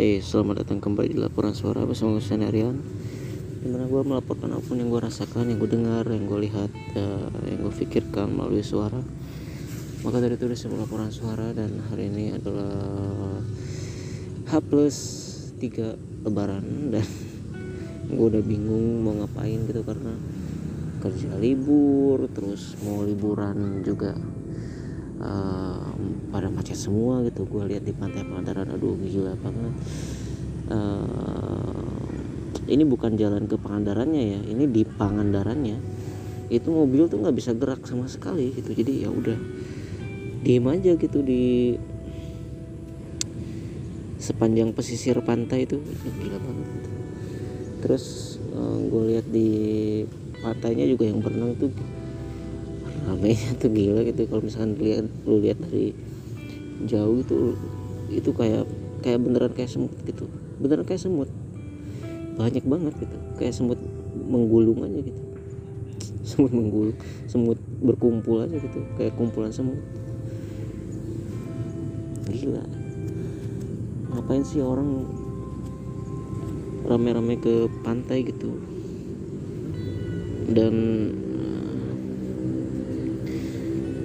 Hai, selamat datang kembali di laporan suara bersama gue Senarian Di mana gue melaporkan apa pun yang gue rasakan, yang gue dengar, yang gue lihat, uh, yang gue pikirkan melalui suara. Maka dari itu sebuah laporan suara dan hari ini adalah H plus 3 lebaran Dan gue udah bingung mau ngapain gitu karena kerja libur, terus mau liburan juga uh, pada macet semua gitu. Gue lihat di pantai Pangandaran aduh gila banget. Uh, ini bukan jalan ke Pangandarannya ya ini di Pangandarannya. Itu mobil tuh nggak bisa gerak sama sekali gitu. Jadi ya udah diem aja gitu di sepanjang pesisir pantai itu. Gila banget. Gitu. terus uh, gue lihat di pantainya juga yang berenang tuh ramenya tuh gila gitu. Kalau misalkan lihat lu lihat dari jauh itu itu kayak kayak beneran kayak semut gitu. Beneran kayak semut. Banyak banget gitu. Kayak semut menggulung aja gitu. Semut menggulung semut berkumpul aja gitu. Kayak kumpulan semut. Gila. Ngapain sih orang rame-rame ke pantai gitu? Dan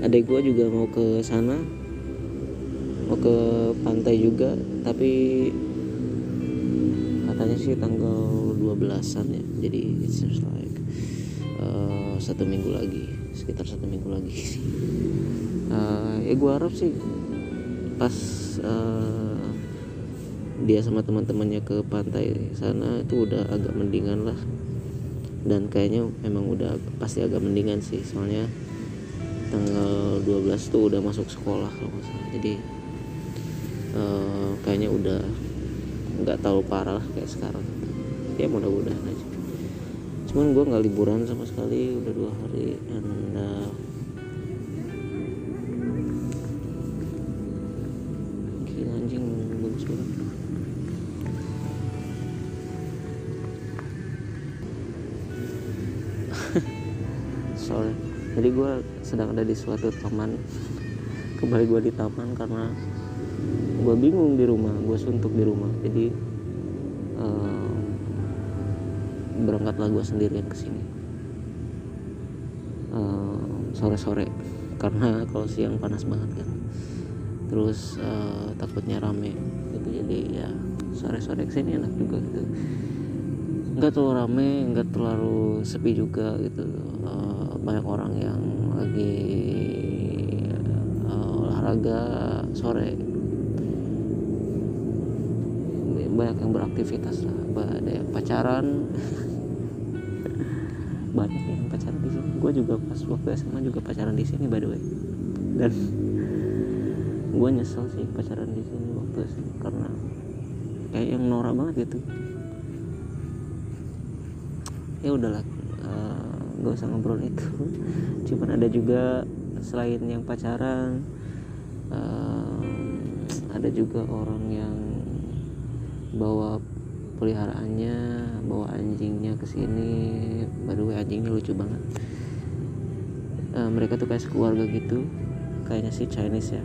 adek gue juga mau ke sana mau ke pantai juga tapi katanya sih tanggal 12an ya jadi it seems like uh, satu minggu lagi sekitar satu minggu lagi. Uh, ya gue harap sih pas uh, dia sama teman-temannya ke pantai sana itu udah agak mendingan lah. Dan kayaknya emang udah pasti agak mendingan sih soalnya tanggal 12 tuh udah masuk sekolah kalau nggak salah. Jadi uh, kayaknya udah nggak terlalu parah lah kayak sekarang. Ya mudah-mudahan aja. Cuman gue nggak liburan sama sekali udah dua hari dan uh, sedang ada di suatu taman. Kembali gue di taman karena gue bingung di rumah gue suntuk di rumah. Jadi um, berangkatlah gue sendirian ke sini. Um, sore-sore karena kalau siang panas banget kan. Terus uh, takutnya rame gitu. Jadi ya sore-sore ke sini enak juga gitu. Nggak terlalu rame nggak terlalu sepi juga gitu. Uh, banyak orang yang lagi uh, olahraga sore. Banyak yang beraktivitas lah ada yang pacaran. Banyak yang pacaran di sini. Gue juga pas waktu SMA juga pacaran di sini by the way. Dan gue nyesel sih pacaran di sini waktu SMA karena kayak yang norak banget gitu. Ya udahlah uh, gak usah ngobrol itu. Cuman ada juga selain yang pacaran uh, ada juga orang yang bawa peliharaannya bawa anjingnya ke sini. Baru anjingnya lucu banget. Uh, mereka tuh kayak sekeluarga gitu. Kayaknya sih Chinese ya.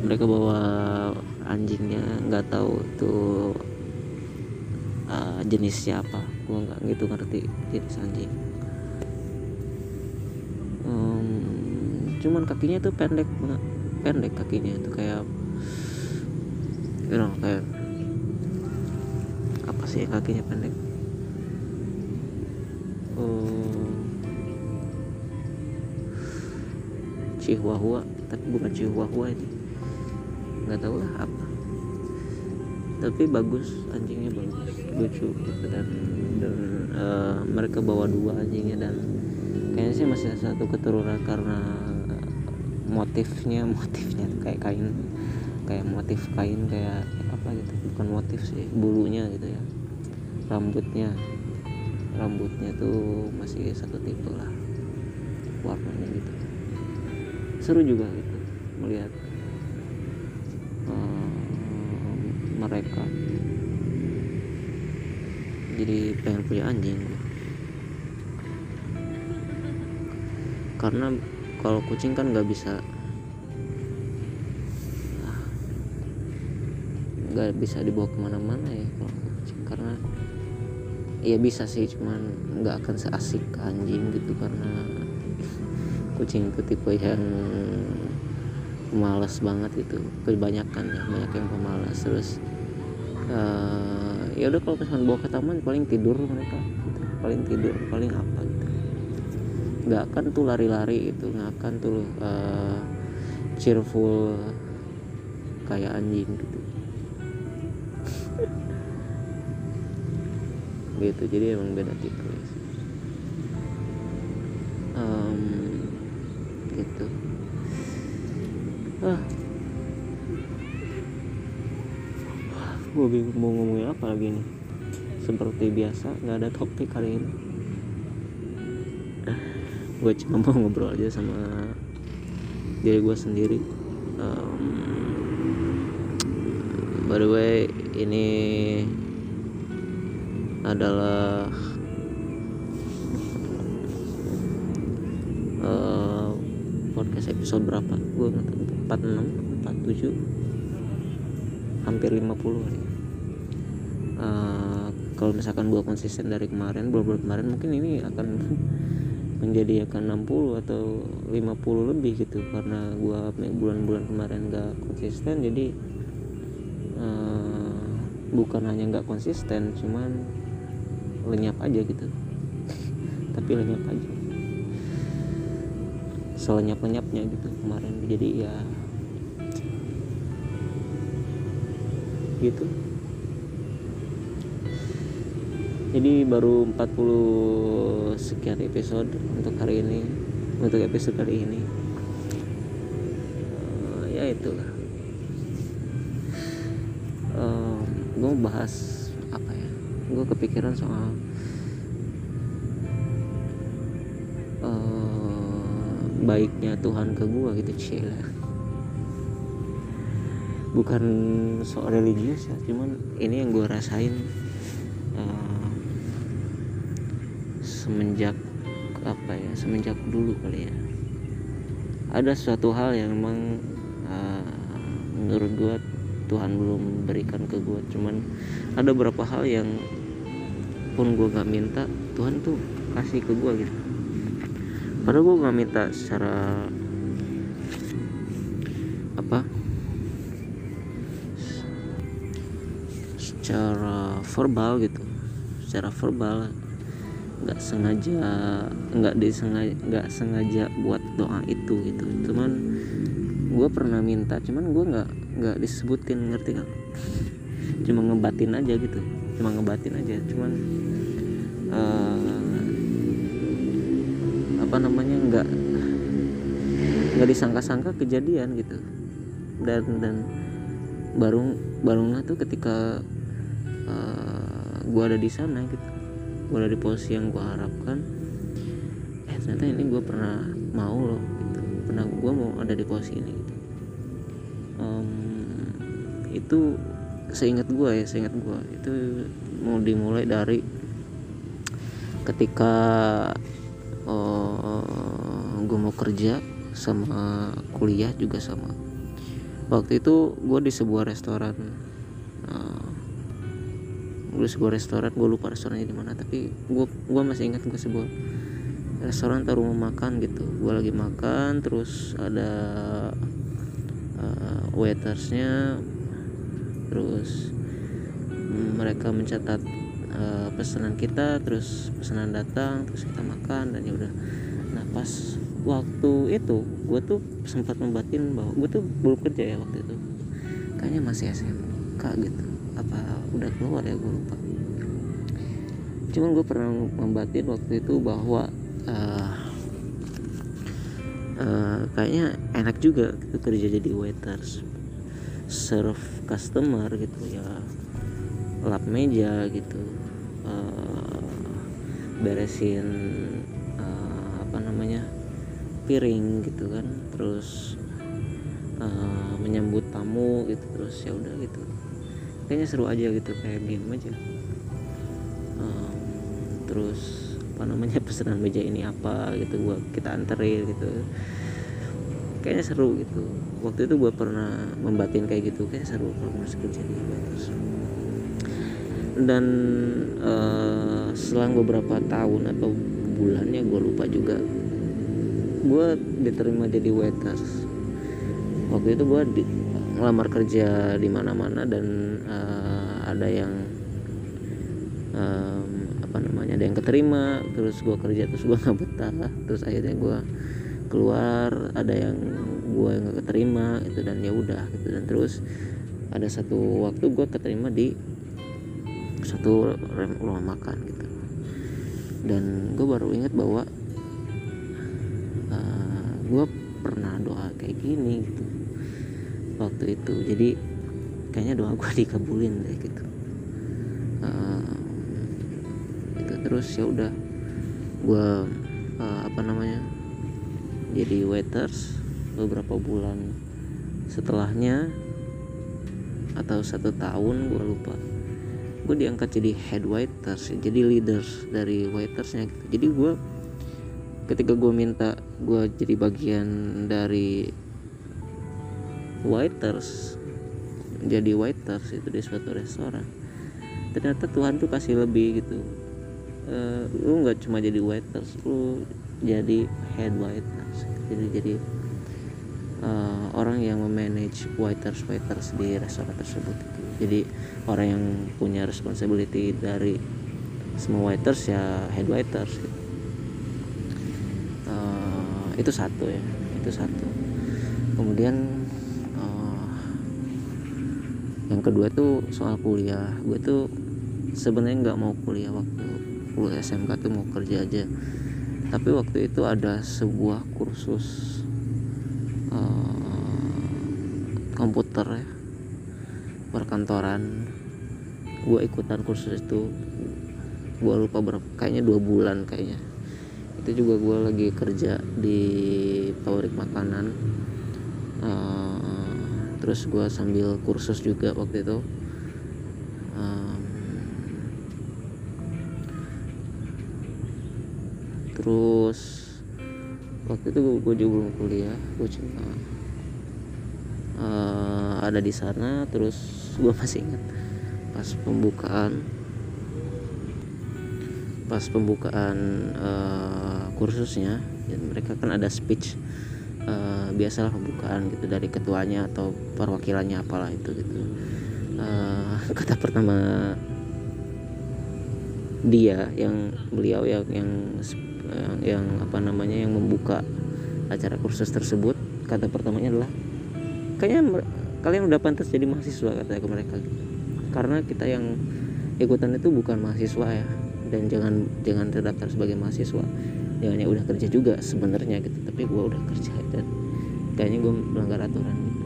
Mereka bawa anjingnya nggak tahu tuh uh, jenisnya apa gue nggak gitu ngerti jenis anjing um, cuman kakinya tuh pendek pendek kakinya tuh kayak you know kayak apa sih kakinya pendek? Um, Chihuahua tapi bukan Chihuahua ini. Nggak tahu lah apa tapi bagus anjingnya bagus lucu gitu dan dan uh, mereka bawa dua anjingnya dan kayaknya sih masih satu keturunan karena motifnya motifnya kayak kain kayak motif kain kayak apa gitu. Bukan motif sih bulunya gitu ya. Rambutnya rambutnya tuh masih satu tipe lah warnanya gitu. Seru juga gitu melihat jadi pengen punya anjing. Karena kalau kucing kan nggak bisa nggak bisa dibawa ke mana-mana ya kalau kucing. Karena ya bisa sih cuman nggak akan seasik anjing gitu. Karena kucing itu tipe yang malas banget itu kebanyakan ya banyak yang pemalas. Terus uh, ya udah kalau misalkan bawa ke taman paling tidur mereka gitu. paling tidur paling apa gitu. Nggak akan tuh lari-lari itu nggak akan tuh uh, cheerful kayak anjing gitu. Gitu jadi emang beda tipe bingung mau ngomongin apa lagi nih? Seperti biasa nggak ada topik kali ini. Gue cuma mau ngobrol aja sama diri gue sendiri. Um, by the way ini adalah uh, podcast episode berapa? Gue nggak tahu 46 47 hampir 50 kali uh, kalau misalkan gue konsisten dari kemarin bulan-bulan kemarin mungkin ini akan menjadi akan 60 atau 50 lebih gitu. Karena gue bulan-bulan kemarin gak konsisten jadi uh, bukan hanya nggak konsisten cuman lenyap aja gitu. Tapi lenyap aja. Selenyap lenyapnya gitu kemarin. Jadi ya gitu jadi baru 40 sekian episode untuk hari ini untuk episode kali ini. Uh, ya itulah. Uh, gue mau bahas apa ya? Gue kepikiran soal uh, baiknya Tuhan ke gue gitu cila bukan soal religius ya cuman ini yang gue rasain uh, semenjak apa ya semenjak dulu kali ya. Ada suatu hal yang memang uh, menurut gue Tuhan belum berikan ke gue cuman ada beberapa hal yang pun gue gak minta Tuhan tuh kasih ke gue gitu. Padahal gue gak minta secara apa secara verbal gitu. Secara verbal nggak sengaja nggak disengaja nggak sengaja buat doa itu gitu. Cuman gue pernah minta cuman gue nggak nggak disebutin ngerti kan cuma ngebatin aja gitu cuma ngebatin aja. Cuman uh, apa namanya nggak nggak disangka-sangka kejadian gitu. Dan dan baru barunya tuh ketika uh, gue ada di sana gitu gue di posisi yang gue harapkan eh ternyata ini gue pernah mau loh gitu. Pernah gue mau ada di posisi ini gitu. Um, itu seingat gue ya seingat gue itu mau dimulai dari ketika uh, gue mau kerja sama kuliah juga sama. Waktu itu gue di sebuah restoran di sebuah restoran gue lupa restorannya di mana tapi gue gue masih ingat gue sebuah restoran atau rumah makan gitu. Gue lagi makan terus ada uh, waitersnya terus mereka mencatat uh, pesanan kita terus pesanan datang terus kita makan dan ya udah. Nah pas waktu itu gue tuh sempat membatin bahwa gue tuh belum kerja ya waktu itu. Kayaknya masih SMK gitu apa udah keluar ya gue lupa. Cuman gue pernah membatin waktu itu bahwa uh, uh, kayaknya enak juga gitu kerja jadi waiters serve customer gitu ya lap meja gitu uh, beresin uh, apa namanya piring gitu kan terus uh, menyambut tamu gitu terus ya udah gitu kayaknya seru aja gitu kayak game aja. Um, terus apa namanya pesanan meja ini apa gitu gua kita anterin gitu. Kayaknya seru gitu. Waktu itu gue pernah membatin kayak gitu kayak seru kalau masuk kerja di dan uh, selang beberapa tahun atau bulannya gue lupa juga gue diterima jadi waiters waktu itu gue di, ngelamar kerja di mana-mana dan uh, ada yang um, apa namanya ada yang keterima terus gue kerja terus gue nggak betah terus akhirnya gue keluar ada yang gue nggak keterima itu dan ya udah gitu. Dan terus ada satu waktu gue keterima di satu rumah makan gitu. Dan gue baru ingat bahwa uh, eh, gue pernah doa kayak gini gitu waktu itu. Jadi kayaknya doa gue dikabulin deh gitu. Uh, itu terus ya udah gue uh, apa namanya jadi waiters beberapa bulan setelahnya atau satu tahun gue lupa. Gue diangkat jadi head waiters jadi leaders dari waitersnya gitu. jadi gue ketika gue minta gue jadi bagian dari waiters. Jadi waiters itu di suatu restoran. Ternyata Tuhan tuh kasih lebih gitu. Uh, lu nggak cuma jadi waiters lu jadi head waiters. Jadi jadi uh, orang yang memanage waiters waiters di restoran tersebut gitu. jadi orang yang punya responsibility dari semua waiters ya head waiters gitu. uh, itu satu ya itu satu. Kemudian yang kedua tuh soal kuliah. Gue tuh sebenarnya nggak mau kuliah waktu kuliah SMK tuh mau kerja aja. Tapi waktu itu ada sebuah kursus komputer ya perkantoran. Gue ikutan kursus itu gue lupa berapa kayaknya dua bulan kayaknya. Itu juga gue lagi kerja di pabrik makanan uh, terus gue sambil kursus juga waktu itu. Um, terus waktu itu gue juga belum kuliah gue cuma uh, ada di sana terus gue masih ingat pas pembukaan pas pembukaan uh, kursusnya dan mereka kan ada speech uh, biasalah pembukaan gitu dari ketuanya atau perwakilannya apalah itu gitu. Uh, kata pertama dia yang beliau yang yang yang, yang apa namanya yang membuka acara kursus tersebut kata pertamanya adalah kayaknya kalian udah pantas jadi mahasiswa kata ke mereka gitu. karena kita yang ikutan itu bukan mahasiswa ya dan jangan jangan terdaftar sebagai mahasiswa. Jangan ya udah kerja juga sebenarnya gitu tapi gue udah kerja dan kayaknya gue melanggar aturan gitu.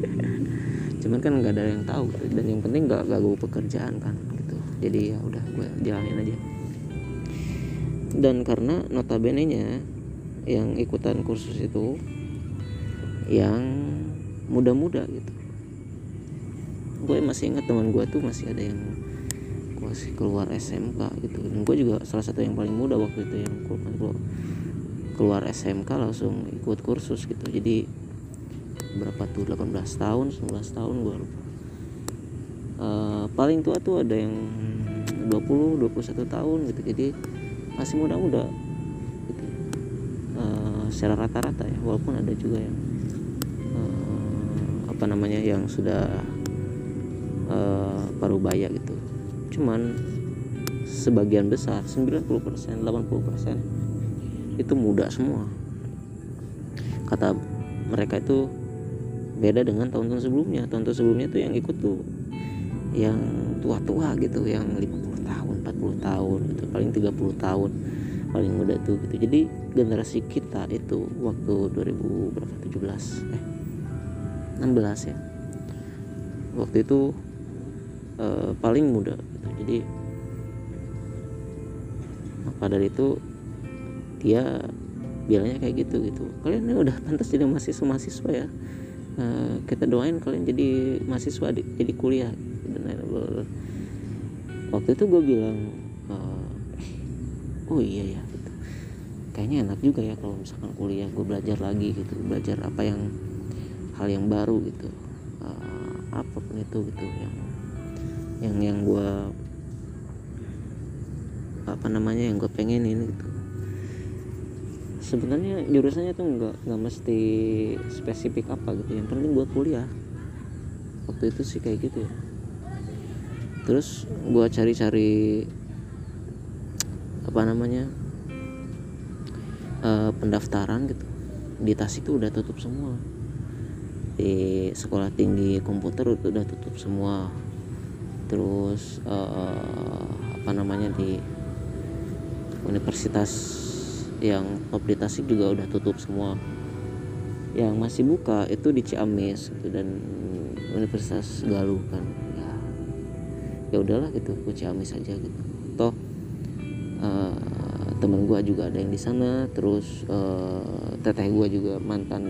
Cuman kan nggak ada yang tahu gitu. dan yang penting gak ganggu pekerjaan kan gitu. Jadi ya udah gue jalanin aja. Dan karena notabene nya yang ikutan kursus itu yang muda-muda gitu. Gue masih ingat teman gue tuh masih ada yang masih keluar SMK gitu. Dan gue juga salah satu yang paling muda waktu itu yang keluar keluar SMK langsung ikut kursus gitu. Jadi berapa tuh? 18 tahun 19 tahun gue lupa. Uh, paling tua tuh ada yang 20 21 tahun gitu. Jadi masih muda-muda gitu. uh, secara rata-rata ya walaupun ada juga yang apa namanya yang sudah uh, parubaya gitu. Cuman sebagian besar 90% 80% itu muda semua. Kata mereka itu beda dengan tahun-tahun sebelumnya. Tahun-tahun sebelumnya tuh yang ikut tuh yang tua-tua gitu yang 50 tahun 40 tahun itu paling 30 tahun paling muda tuh gitu. Jadi generasi kita itu waktu 2017 eh 16 ya. Waktu itu uh, paling muda gitu. jadi maka dari itu dia bilangnya kayak gitu gitu. Kalian ini udah pantas jadi mahasiswa mahasiswa ya. Uh, kita doain kalian jadi mahasiswa di, jadi kuliah. Dan waktu itu gue bilang uh, oh iya ya gitu. kayaknya enak juga ya kalau misalkan kuliah gue belajar lagi gitu. Belajar apa yang hal yang baru gitu. Uh, apa pun itu gitu. Yang yang yang gue apa namanya yang gue pengenin gitu sebenarnya jurusannya tuh nggak nggak mesti spesifik apa gitu. Yang penting gue kuliah. Waktu itu sih kayak gitu ya. Terus gue cari-cari apa namanya uh, pendaftaran gitu. Di Tasik itu udah tutup semua. Di sekolah tinggi komputer itu udah tutup semua. Terus uh, apa namanya di universitas yang di Tasik juga udah tutup semua. Yang masih buka itu di Ciamis gitu, dan Universitas Galuh kan. Ya udahlah gitu gue Ciamis aja gitu. Toh uh, temen gue juga ada yang di sana terus uh, teteh gue juga mantan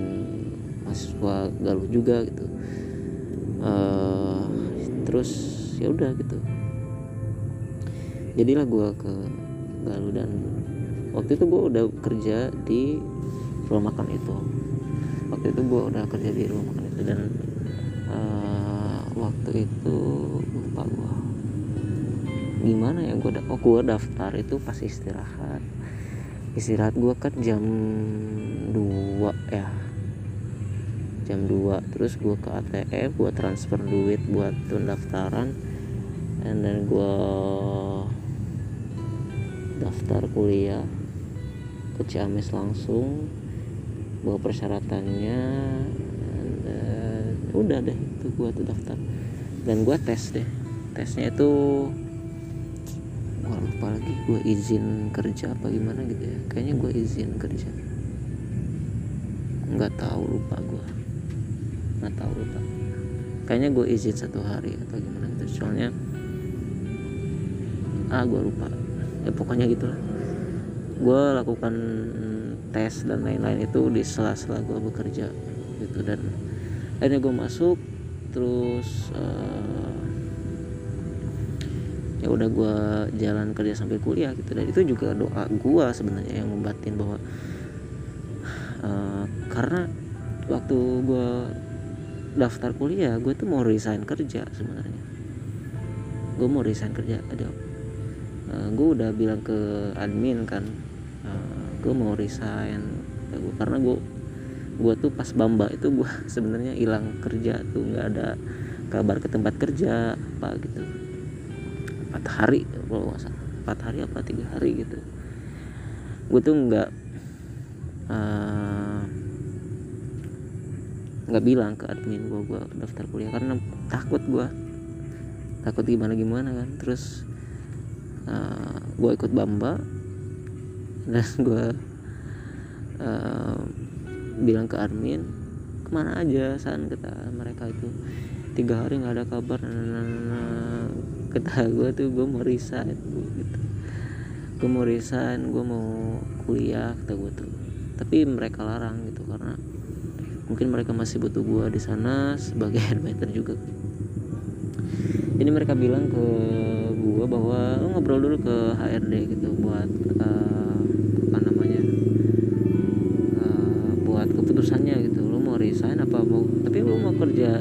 mahasiswa Galuh juga gitu. Uh, terus ya udah gitu. Jadilah gue ke Galuh dan waktu itu gue udah kerja di rumah makan itu. Waktu itu gue udah kerja di rumah makan itu dan uh, waktu itu lupa gue gimana ya gue oh gue daftar itu pas istirahat. Istirahat gue kan jam 2 ya. Jam 2 terus gue ke ATM gue transfer duit buat pendaftaran dan dan gue daftar kuliah ke Ciamis langsung bawa persyaratannya dan udah deh itu gue tuh daftar. Dan gue tes deh tesnya itu lupa lagi gue izin kerja apa gimana gitu ya. Kayaknya gue izin kerja. Nggak tahu lupa gue nggak tahu lupa. Kayaknya gue izin satu hari atau gimana gitu. Soalnya ah gue lupa. Ya pokoknya gitulah gue lakukan tes dan lain-lain itu di sela-sela gue bekerja gitu. Dan akhirnya gue masuk terus uh, ya udah gue jalan kerja sambil kuliah gitu. Dan itu juga doa gue sebenarnya yang membatin bahwa uh, karena waktu gue daftar kuliah gue tuh mau resign kerja sebenarnya. Gue mau resign kerja ada uh, gue udah bilang ke admin kan eh, gue mau resign. Karena gue gue tuh pas bamba itu gue sebenarnya hilang kerja tuh nggak ada kabar ke tempat kerja apa gitu. Empat hari kalau nggak salah. Empat hari apa tiga hari gitu. Gue tuh nggak uh, nggak bilang ke admin gue gue daftar kuliah karena takut gue takut gimana gimana kan. Terus uh, eh, gue ikut bamba dan gue uh, bilang ke admin ke mana aja? San kata mereka itu. Tiga hari nggak ada kabar. Nah, nah, nah, kata gue tuh gue mau resign gitu. Gue mau resign gue mau kuliah kata gue tuh. Tapi mereka larang gitu karena mungkin mereka masih butuh gue di sana sebagai headwriter juga. Ini mereka bilang ke gue bahwa lo ngobrol dulu ke HRD gitu buat uh,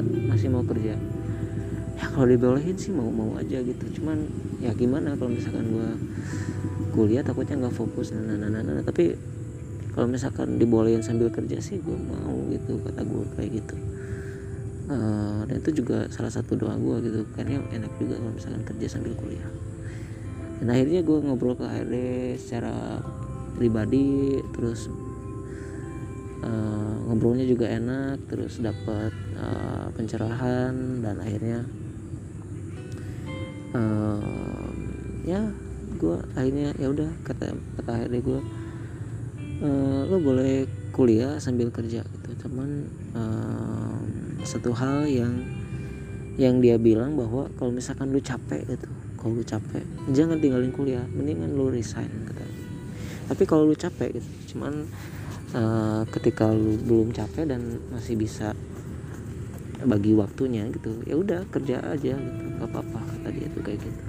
masih mau kerja. Kalau dibolehin sih mau mau aja gitu. Cuman ya gimana kalau misalkan gue kuliah takutnya nggak fokus nah, nah, nah, nah, nah. tapi kalau misalkan dibolehin sambil kerja sih gue mau gitu kata gue kayak gitu. Uh, dan itu juga salah satu doa gue gitu. Karena enak juga kalau misalkan kerja sambil kuliah. Dan akhirnya gue ngobrol ke HRD secara pribadi terus uh, ngobrolnya juga enak terus dapat uh, pencerahan dan akhirnya uh, ya gue akhirnya ya udah kata kata HRD gue uh, lo boleh kuliah sambil kerja gitu. Cuman uh, satu hal yang yang dia bilang bahwa kalau misalkan lu capek gitu kalau lu capek jangan tinggalin kuliah mendingan lu resign kata tapi kalau lu capek gitu cuman uh, ketika lu belum capek dan masih bisa bagi waktunya gitu. Ya udah kerja aja gitu. Gak apa-apa kata dia tuh kayak gitu.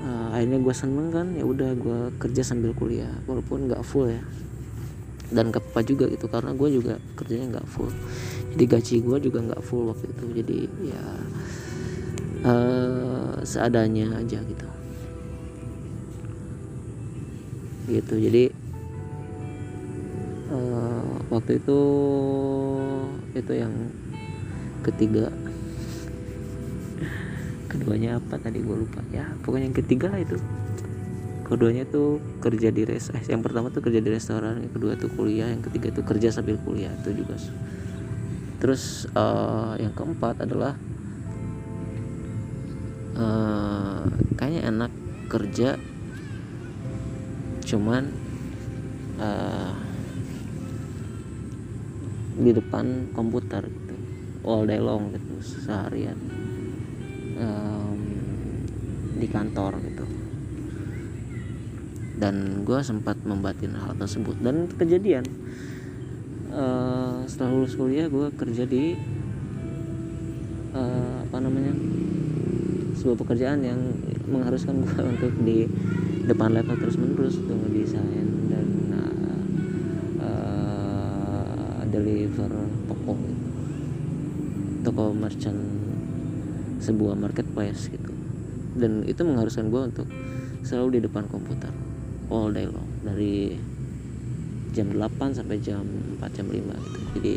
Uh, akhirnya gue seneng kan ya udah gue kerja sambil kuliah walaupun nggak full ya. Dan gak apa juga gitu karena gue juga kerjanya nggak full. Jadi gaji gue juga nggak full waktu itu. Jadi ya uh, seadanya aja gitu. Gitu jadi uh, waktu itu itu yang ketiga. Keduanya apa tadi gue lupa. Ya pokoknya yang ketiga lah itu. Keduanya tuh kerja di res eh, yang pertama tuh kerja di restoran yang kedua tuh kuliah yang ketiga tuh kerja sambil kuliah itu juga terus uh, yang keempat adalah uh, kayaknya enak kerja cuman uh, di depan komputer all day long gitu seharian. Um, di kantor gitu. Dan gue sempat membatin hal tersebut. Dan kejadian uh, setelah lulus kuliah gue kerja di uh, apa namanya sebuah pekerjaan yang mengharuskan gue untuk di depan laptop terus menerus untuk ngedesain dan uh, uh, deliver toko gitu. Toko merchant sebuah marketplace gitu. Dan itu mengharuskan gue untuk selalu di depan komputer all day long. Dari jam 8 sampai jam 4 jam 5 gitu. Jadi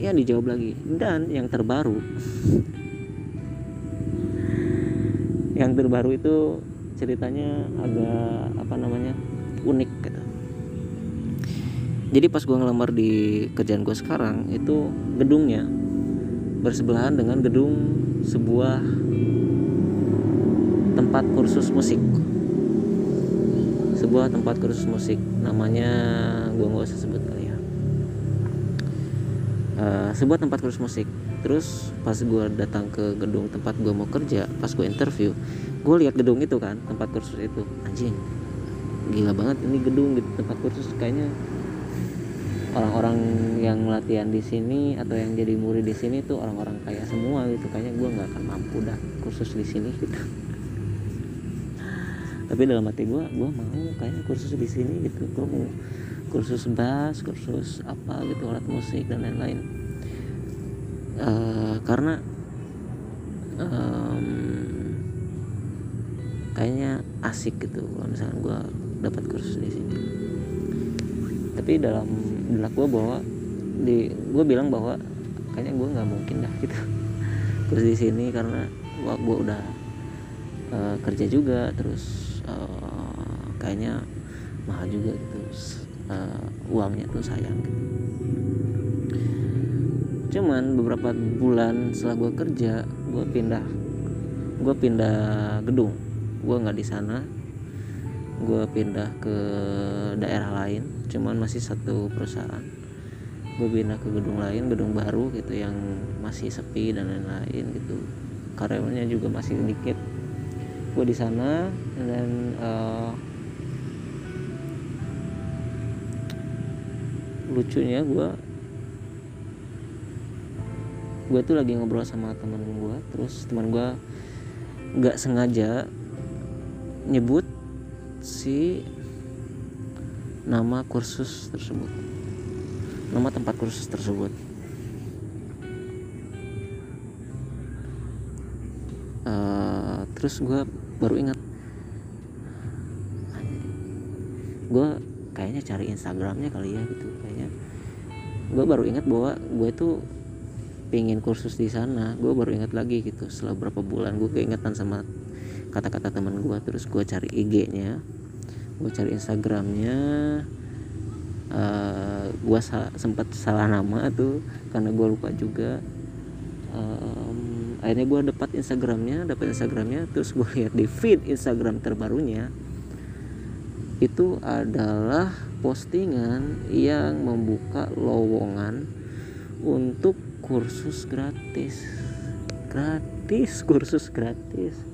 ya dijawab lagi. Dan yang terbaru yang terbaru itu ceritanya agak apa namanya unik jadi pas gue ngelamar di kerjaan gue sekarang itu gedungnya bersebelahan dengan gedung sebuah tempat kursus musik. Sebuah tempat kursus musik namanya gue nggak usah sebut kali ya. Uh, sebuah tempat kursus musik. Terus pas gue datang ke gedung tempat gue mau kerja pas gue interview gue lihat gedung itu kan tempat kursus itu. Anjing gila banget ini gedung gitu tempat kursus kayaknya orang-orang yang latihan di sini atau yang jadi murid di sini tuh orang-orang kaya semua gitu. Kayaknya gue nggak akan mampu dah kursus di sini gitu. Tapi dalam hati gue gue mau kayaknya kursus di sini gitu. Gue mau kursus bass kursus apa gitu alat musik dan lain-lain. Uh, karena um, kayaknya asik gitu kalau misalnya gue dapat kursus di sini. Tapi dalam benak gue bahwa di gue bilang bahwa kayaknya gue nggak mungkin dah gitu. Kursus di sini karena gue, gue udah uh, kerja juga terus uh, kayaknya mahal juga gitu. Uh, uangnya tuh sayang gitu. Cuman beberapa bulan setelah gue kerja gue pindah gue pindah gedung. Gue nggak di sana gue pindah ke daerah lain cuman masih satu perusahaan. Gue pindah ke gedung lain gedung baru gitu yang masih sepi dan lain-lain gitu. Karyawannya juga masih sedikit gue di sana dan uh, lucunya gue gue tuh lagi ngobrol sama teman gue terus teman gue nggak sengaja nyebut si nama kursus tersebut. Nama tempat kursus tersebut. Uh, terus gue baru ingat. Gue kayaknya cari Instagramnya kali ya gitu kayaknya. Gue baru ingat bahwa gue tuh pingin kursus di sana. Gue baru ingat lagi gitu. Setelah berapa bulan gue keingetan sama kata-kata teman gue terus gue cari IG-nya gue cari Instagramnya. Uh, gue sa sempat salah nama tuh karena gue lupa juga. Um, akhirnya gue dapat Instagramnya dapat Instagramnya. Terus gue lihat di feed Instagram terbarunya itu adalah postingan yang membuka lowongan untuk kursus gratis. Gratis kursus gratis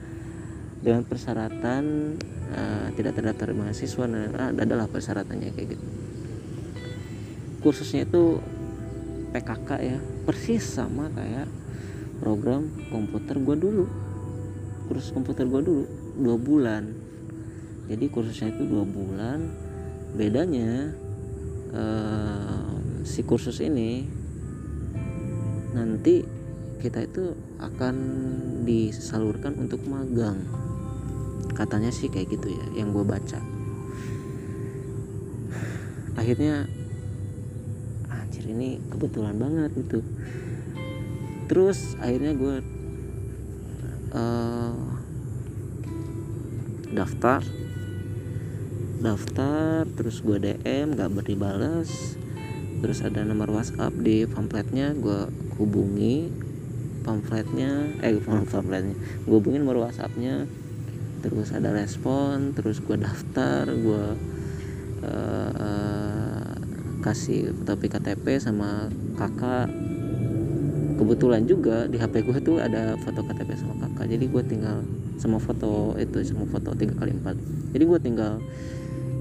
dengan persyaratan uh, tidak terdaftar mahasiswa nah, adalah persyaratannya kayak gitu. Kursusnya itu PKK ya persis sama kayak program komputer gue dulu. Kursus komputer gue dulu dua bulan. Jadi kursusnya itu dua bulan. Bedanya uh, si kursus ini nanti kita itu akan disalurkan untuk magang katanya sih kayak gitu ya yang gue baca. Akhirnya anjir ini kebetulan banget gitu. Terus akhirnya gue uh, daftar. Daftar terus gue DM gak berdibalas terus ada nomor WhatsApp di pamfletnya gue hubungi pamfletnya eh pamfletnya gue hubungin nomor WhatsAppnya terus ada respon terus gue daftar gue uh, kasih foto KTP sama kakak. Kebetulan juga di HP gue tuh ada foto KTP sama kakak. Jadi gue tinggal sama foto itu sama foto tiga kali empat. Jadi gue tinggal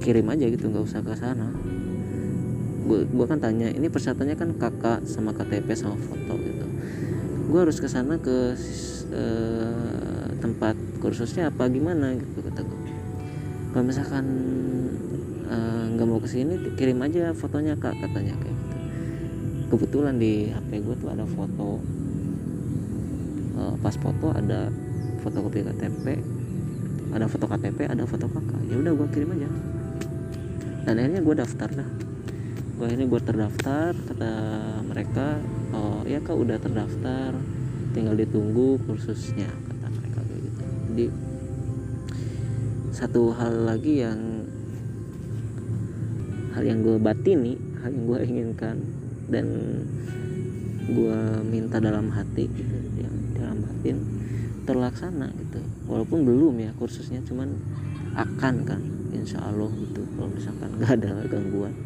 kirim aja gitu nggak usah ke sana. Gue gue kan tanya ini persyaratannya kan kakak sama KTP sama foto gitu. Gue harus ke sana ke uh, tempat kursusnya apa gimana gitu kata gue kalau misalkan eh, nggak uh, mau ke sini kirim aja fotonya kak katanya kayak gitu. Kebetulan di HP gue tuh ada foto uh, pas foto ada fotokopi KTP ada foto KTP ada foto kakak ya udah gue kirim aja. Dan akhirnya gue daftar dah. Gue akhirnya gue terdaftar kata mereka oh ya kak udah terdaftar. Tinggal ditunggu kursusnya jadi satu hal lagi yang hal yang gue batini hal yang gue inginkan dan gue minta dalam hati gitu yang dalam batin terlaksana gitu. Walaupun belum ya kursusnya cuman akan kan insya Allah gitu. Kalau misalkan gak ada gangguan.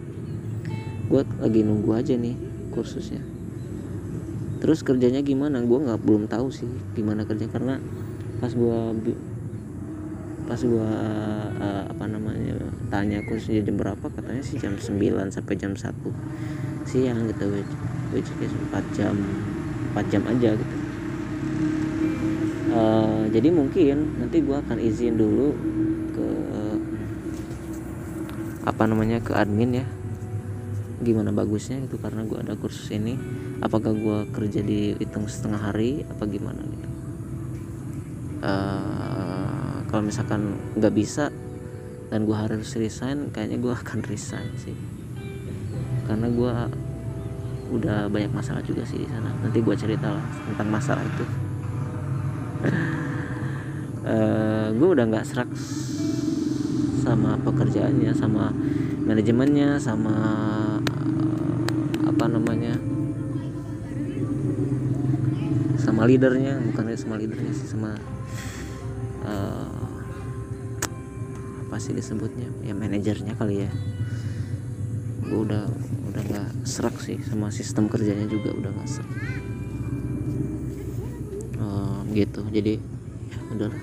Gue lagi nunggu aja nih kursusnya. Terus kerjanya gimana? Gue nggak belum tahu sih gimana kerja karena pas gue pas gue uh, apa namanya tanya kursusnya jam berapa katanya sih jam 9 sampai jam 1 siang gitu which, which is 4 jam 4 jam aja gitu. Uh, jadi mungkin nanti gue akan izin dulu ke apa namanya ke admin ya. Gimana bagusnya itu karena gue ada kursus ini. Apakah gue kerja di hitung setengah hari apa gimana gitu uh, kalau misalkan nggak bisa dan gue harus resign kayaknya gue akan resign sih. Karena gue udah banyak masalah juga sih di sana. Nanti gue cerita lah tentang masalah itu. Uh, gue udah nggak serak sama pekerjaannya sama manajemennya sama uh, apa namanya sama leadernya bukan sama leadernya sih sama uh, apa sih disebutnya ya manajernya kali ya. Gue udah udah nggak serak sih sama sistem kerjanya juga udah nggak serak. Uh, gitu jadi ya udahlah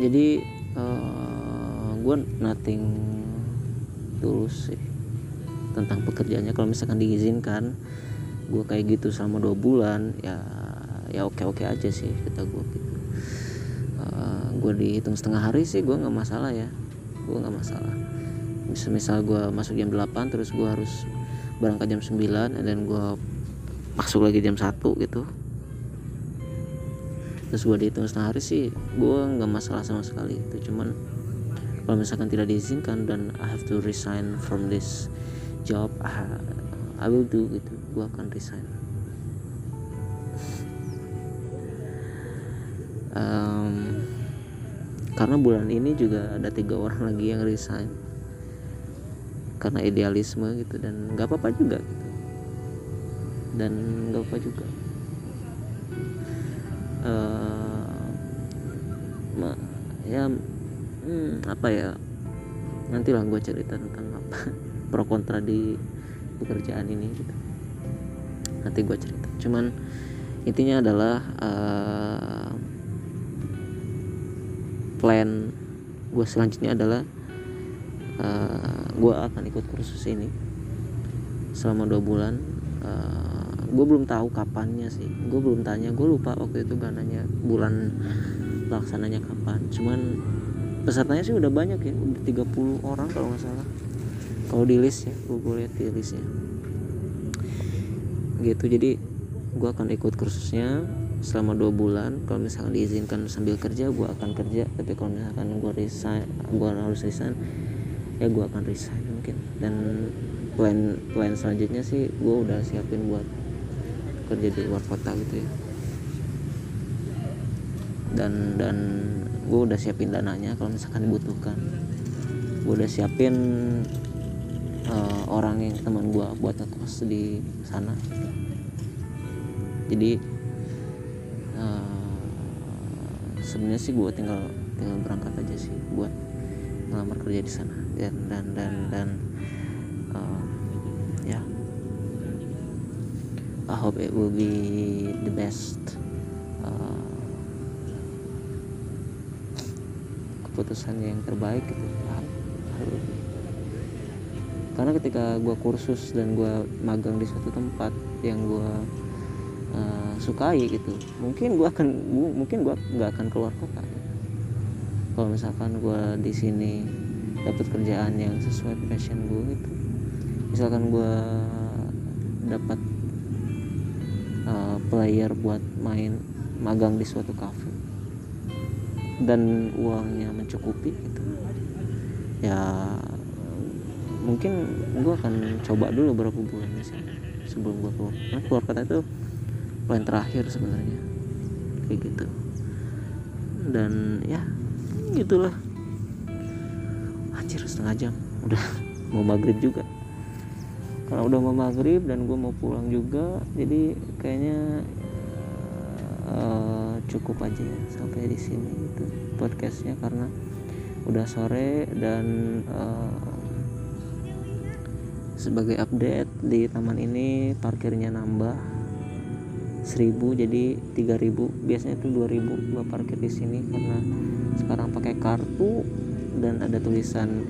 jadi uh, eh, gue nothing tulus sih tentang pekerjaannya. Kalau misalkan diizinkan gue kayak gitu selama dua bulan ya ya oke oke aja sih kata gue gitu. Uh, eh, gue dihitung setengah hari sih gue nggak masalah ya. Gue nggak masalah. Misal misal gue masuk jam 8 terus gue harus berangkat jam 9 dan gue masuk lagi jam 1 gitu. Terus gue dihitung setengah hari sih gue nggak masalah sama sekali itu cuman kalau misalkan tidak diizinkan dan I have to resign from this job I, I will do gitu gue akan resign um, karena bulan ini juga ada tiga orang lagi yang resign. Karena idealisme gitu dan nggak apa-apa juga gitu. Dan nggak apa juga. Uh, ya hmm, apa ya? Nantilah gue cerita tentang apa pro kontra di pekerjaan ini gitu. Nanti gue cerita. Cuman intinya adalah uh, plan gue selanjutnya adalah uh, eh, gue akan ikut kursus ini selama dua bulan. Uh, gue belum tahu kapannya sih. Gue belum tanya. Gue lupa waktu itu gak nanya bulan laksananya kapan. Cuman pesertanya sih udah banyak ya udah 30 orang kalau nggak salah kalau di list ya? Gue lihat di listnya gitu jadi gue akan ikut kursusnya selama dua bulan. Kalau misalkan diizinkan sambil kerja gue akan kerja. Tapi kalau misalkan gue resign gue harus resign ya gue akan resign mungkin. Dan plan plan selanjutnya sih gue udah siapin buat kerja di luar kota gitu ya. Dan dan gue udah siapin dananya kalau misalkan dibutuhkan. Gue udah siapin uh, orang yang teman gue buat ngekos di sana. Jadi uh, sebenarnya sih gue tinggal tinggal berangkat aja sih buat ngelamar kerja di sana. Dan dan dan dan uh, ya. Yeah. I hope it will be the best uh, keputusan yang terbaik gitu karena ketika gue kursus dan gue magang di suatu tempat yang gue uh, sukai gitu mungkin gue akan mungkin gue nggak akan keluar kota. Kalau misalkan gue di sini dapat kerjaan yang sesuai passion gue gitu misalkan gue dapat uh, player buat main magang di suatu cafe dan uangnya mencukupi gitu ya mungkin gue akan coba dulu beberapa bulan sih sebelum gue keluar. Nah, keluar kota itu poin terakhir sebenarnya. Kayak gitu. Dan ya gitulah. Anjir setengah jam. Udah mau maghrib juga. Karena udah mau maghrib dan gue mau pulang juga jadi kayaknya uh, cukup aja ya sampai di sini gitu podcastnya karena udah sore dan uh, sebagai update di taman ini parkirnya nambah 1000 jadi 3000 biasanya itu 2000 gua parkir di sini karena sekarang pakai kartu dan ada tulisan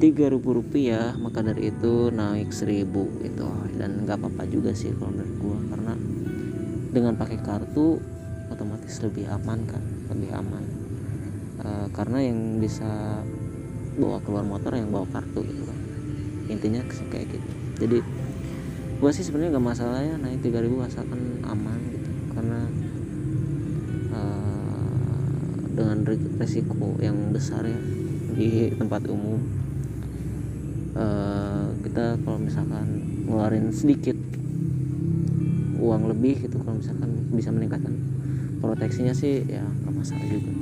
3000 rupiah maka dari itu naik 1000 gitu. Dan nggak apa-apa juga sih kalau menurut gua karena dengan pakai kartu otomatis lebih aman kan lebih aman. E, karena yang bisa bawa keluar motor yang bawa kartu gitu kan intinya kayak gitu. Jadi gue sih sebenarnya gak masalah ya naik 3000 asalkan aman gitu. Karena uh, dengan resiko yang besar ya di tempat umum uh, kita kalau misalkan ngeluarin sedikit uang lebih gitu kalau misalkan bisa meningkatkan proteksinya sih ya nggak masalah juga.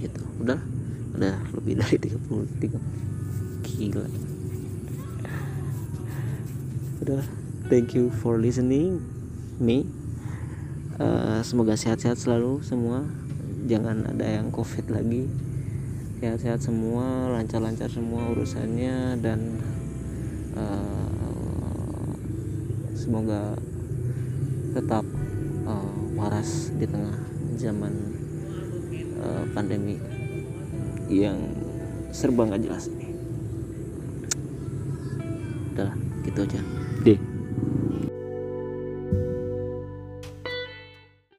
Gitu. Udah udah lebih dari 30 30 gila. Udah thank you for listening me. Uh, semoga sehat-sehat selalu semua. Jangan ada yang covid lagi. Sehat-sehat semua lancar-lancar semua urusannya dan uh, semoga tetap uh, waras di tengah zaman uh, pandemi yang serba nggak jelas udah gitu aja